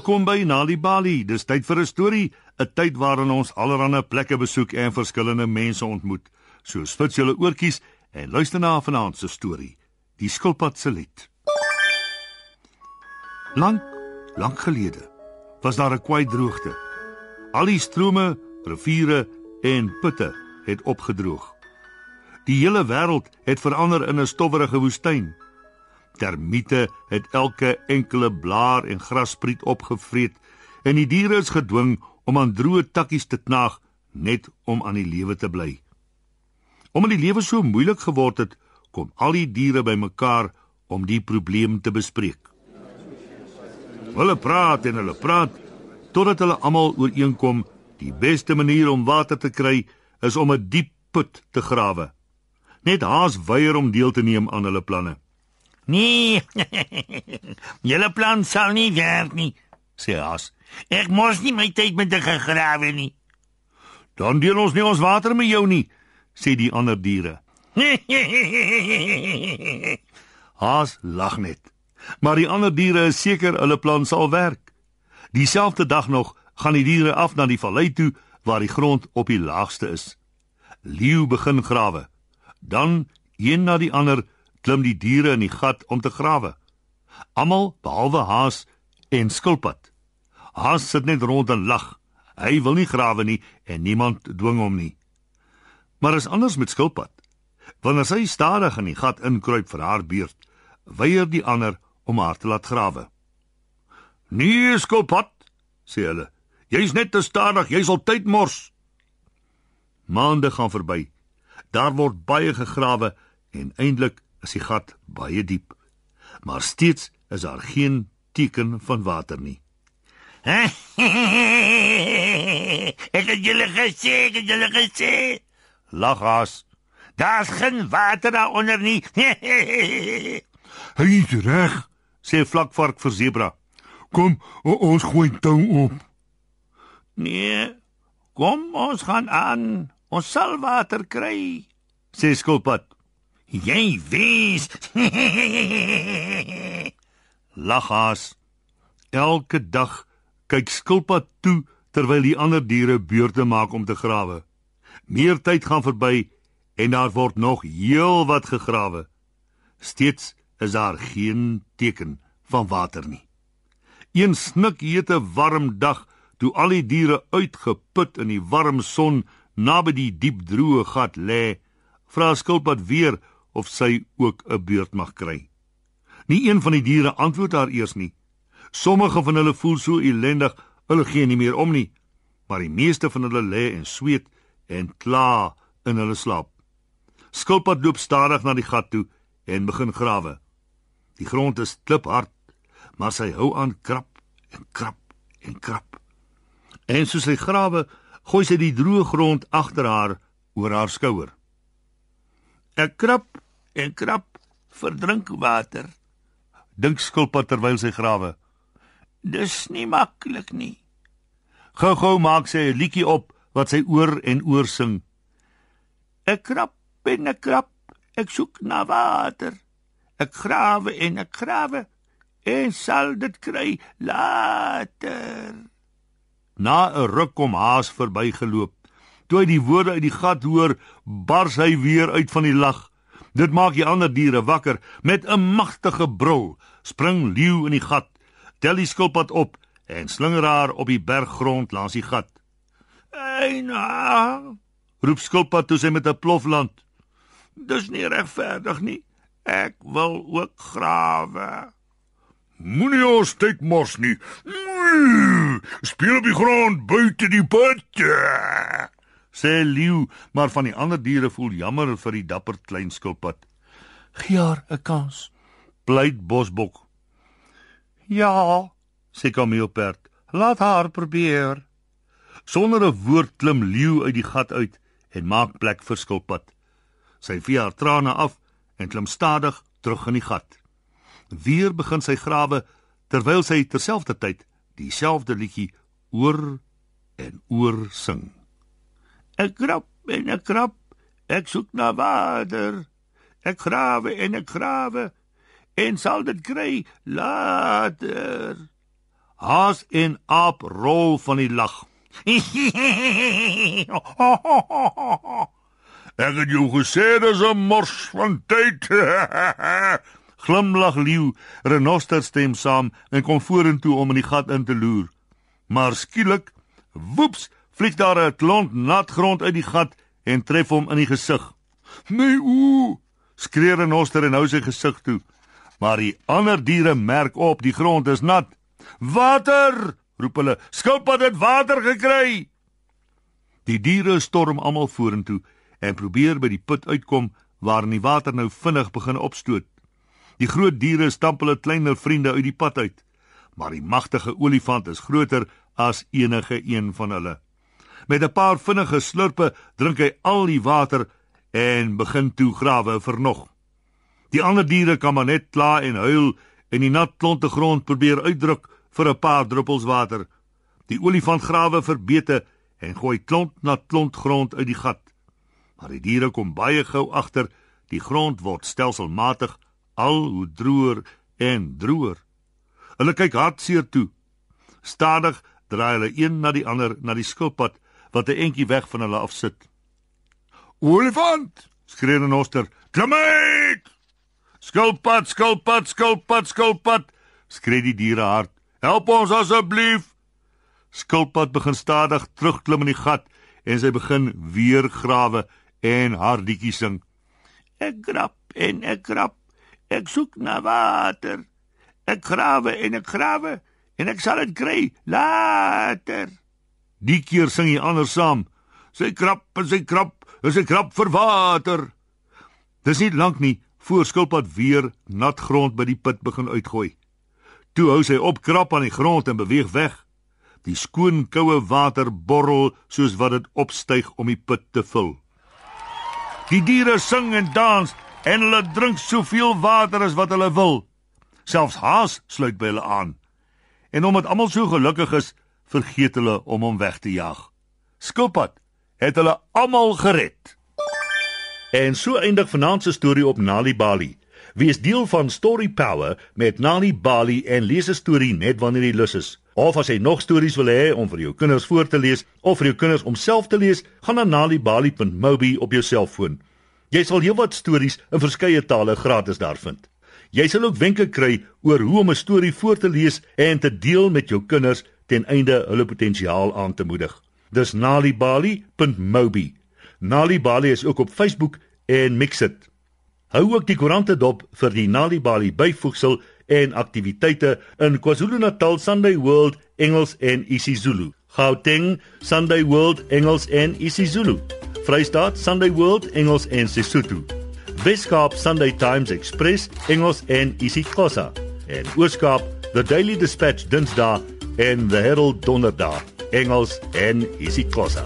Welkom by Nali Bali. Dis tyd vir 'n storie, 'n tyd waarin ons allerlei plekke besoek en verskillende mense ontmoet. So spits julle oortjies en luister na vanaand se storie. Die skilpad se lied. Lank, lank gelede was daar 'n kwai droogte. Al die strome, riviere en putte het opgedroog. Die hele wêreld het verander in 'n stowwerige woestyn. Termiete het elke enkele blaar en grasspriet opgevreet en die diere is gedwing om aan droë takkies te knaag net om aan die lewe te bly. Omdat die lewe so moeilik geword het, kom al die diere bymekaar om die probleem te bespreek. Hulle praat en hulle praat totdat hulle almal ooreenkom die beste manier om water te kry is om 'n diep put te grawe. Net Haas weier om deel te neem aan hulle planne. Nee. Julle plan sal nie werk nie, sê Haas. Ek mors nie my tyd met 'n gegrawe nie. Dan deel ons nie ons water met jou nie, sê die ander diere. Haas lag net. Maar die ander diere is seker hulle plan sal werk. Dieselfde dag nog gaan die diere af na die vallei toe waar die grond op die laagste is. Leeu begin grawe. Dan een na die ander klim die diere in die gat om te grawe. Almal behalwe Haas en Skilpad. Haas sit net rond en lag. Hy wil nie grawe nie en niemand dwing hom nie. Maar is anders met Skilpad. Wanneer sy stadig in die gat inkruip vir haar beurt, weier die ander om haar te laat grawe. "Nee, Skilpad," sê hulle. "Jy's net te stadig, jy sal tyd mors." Maande gaan verby. Daar word baie gegrawe en eintlik is die gat baie diep. Maar steeds is daar geen teken van water nie. ek het julle gesê, ek het julle gesê. Lachas. Daar's geen water daaronder nie. Hy is reg, sê vlakvark vir zebra. Kom, ons gooi tou op. Nee. Kom, ons gaan aan. Ons sal water kry, sê skilpad. Jy wens. Lachas. Elke dag kyk skilpad toe terwyl die ander diere beurte maak om te grawe. Meer tyd gaan verby en daar word nog heel wat gegrawe. Steeds is daar geen teken van water nie. Een snikhete warm dag toe al die diere uitgeput in die warm son naby die diep droë gat lê, vra skilpad weer of sy ook 'n beurt mag kry. Nie een van die diere antwoord haar eers nie. Sommige van hulle voel so ellendig, hulle gee nie meer om nie, maar die meeste van hulle lê en sweet en kla in hulle slaap. Skilpad loop stadig na die gat toe en begin grawe. Die grond is kliphard, maar sy hou aan krap en krap en krap. En soos sy grawe, gooi sy die droë grond agter haar oor haar skouer. Ek krap en krap vir drinkwater. Dink skilpad terwyl sy grawe. Dis nie maklik nie. Gou-gou maak sy 'n liedjie op wat sy oor en oor sing. Ek krap en ek krap, ek soek na water. Ek grawe en ek grawe en sal dit kry later. Na 'n ruk kom Haas verbygeloop. Toe hy die woorde uit die gat hoor, bars hy weer uit van die lag. Dit maak die ander diere wakker met 'n magtige brul. Spring leeu in die gat, tel die skilpad op en slinger haar op die berggrond langs die gat. "Eina!" roep skilpad toe sy met 'n plof land. "Dis nie regverdig nie. Ek wil ook grawe." Moenie ons tyd mors nie. Speel op die grond buite die put sê leeu, maar van die ander diere voel jammer vir die dapper klein skilpad. Gee haar 'n kans, pleit bosbok. Ja, sê kameelperd, laat haar probeer. Sonder 'n woord klim leeu uit die gat uit en maak plek vir skilpad. Sy vee haar trane af en klim stadig terug in die gat. Weer begin sy grawe terwyl sy terselfdertyd dieselfde liedjie oor en oor sing. Ek krap en ek krap, ek soek na water. Ek grawe en ek grawe en sal dit kry later. Haas en aap rol van die lag. Ek het jou gesê dis 'n mors van tyd. Glimlag leeu, renoster stem saam en kom vorentoe om in die gat in te loer. Maar skielik, woeps, vlieg daar 'n klont nat grond uit die gat en tref hom in die gesig. "Nee, ooh!" skree renoster en hou sy gesig toe. Maar die ander diere merk op, die grond is nat. "Water!" roep hulle. "Skilpad het water gekry!" Die diere storm almal vorentoe en probeer by die put uitkom waarin die water nou vinnig begin opstoot. Die groot diere stamp hulle kleiner vriende uit die pad uit, maar die magtige olifant is groter as enige een van hulle. Met 'n paar vinnige slurpe drink hy al die water en begin toe grawe vir nog. Die ander diere kan maar net kla en huil en die nat klonte grond probeer uitdruk vir 'n paar druppels water. Die olifant grawe verbete en gooi klont na klont grond uit die gat maar die diere kom baie gou agter die grond word stelselmatig al hoe droër en droër. Hulle kyk hartseer toe. Stadig draai hulle een na die ander na die skilpad wat 'n entjie weg van hulle af sit. "Olifant!" skree 'n oster. "Klim uit!" "Skilpad, skilpad, skilpad, skilpad!" skree die diere hard. "Help ons asseblief!" Skilpad begin stadig terugklim in die gat en sy begin weer grawe en haar liedjie sing. Ek grap en ek grap, ek soek na water. Ek grawe en ek grawe en ek sal dit kry later. Die keer sing hy anders saam. Sy krap en sy krap, en sy krap vir water. Dis nie lank nie voor skilpad weer nat grond by die put begin uitgooi. Toe hou sy op krap aan die grond en beweeg weg. Die skoon koue water borrel soos wat dit opstyg om die put te vul. Die diere sing en dans en hulle drink soveel water as wat hulle wil. Selfs haas sluit by hulle aan. En omdat almal so gelukkig is, vergeet hulle om hom weg te jag. Skilpad het hulle almal gered. En so eindig vanaand se storie op Nali Bali. Wie is deel van Story Power met Nali Bali en lees 'n storie net wanneer jy lus is. Of as jy nog stories wil hê om vir jou kinders voor te lees of vir jou kinders om self te lees, gaan na nalibali.mobi op jou selfoon. Jy sal heelwat stories in verskeie tale gratis daar vind. Jy sal ook wenke kry oor hoe om 'n storie voor te lees en te deel met jou kinders ten einde hulle potensiaal aan te moedig. Dis nalibali.mobi. Nalibali is ook op Facebook en Mixit. Hou ook die koerante dop vir die Nalibali byvoegsel en aktiwiteite in KwaZulu-Natal Sunday World Engels en isiZulu. Gauteng Sunday World Engels en isiZulu. Vrystaat Sunday World Engels en Sesotho. Weskaap Sunday Times Express Engels en isiXhosa. En Ooskaap The Daily Dispatch Dinsdae en The Herald Donderdag Engels en isiXhosa.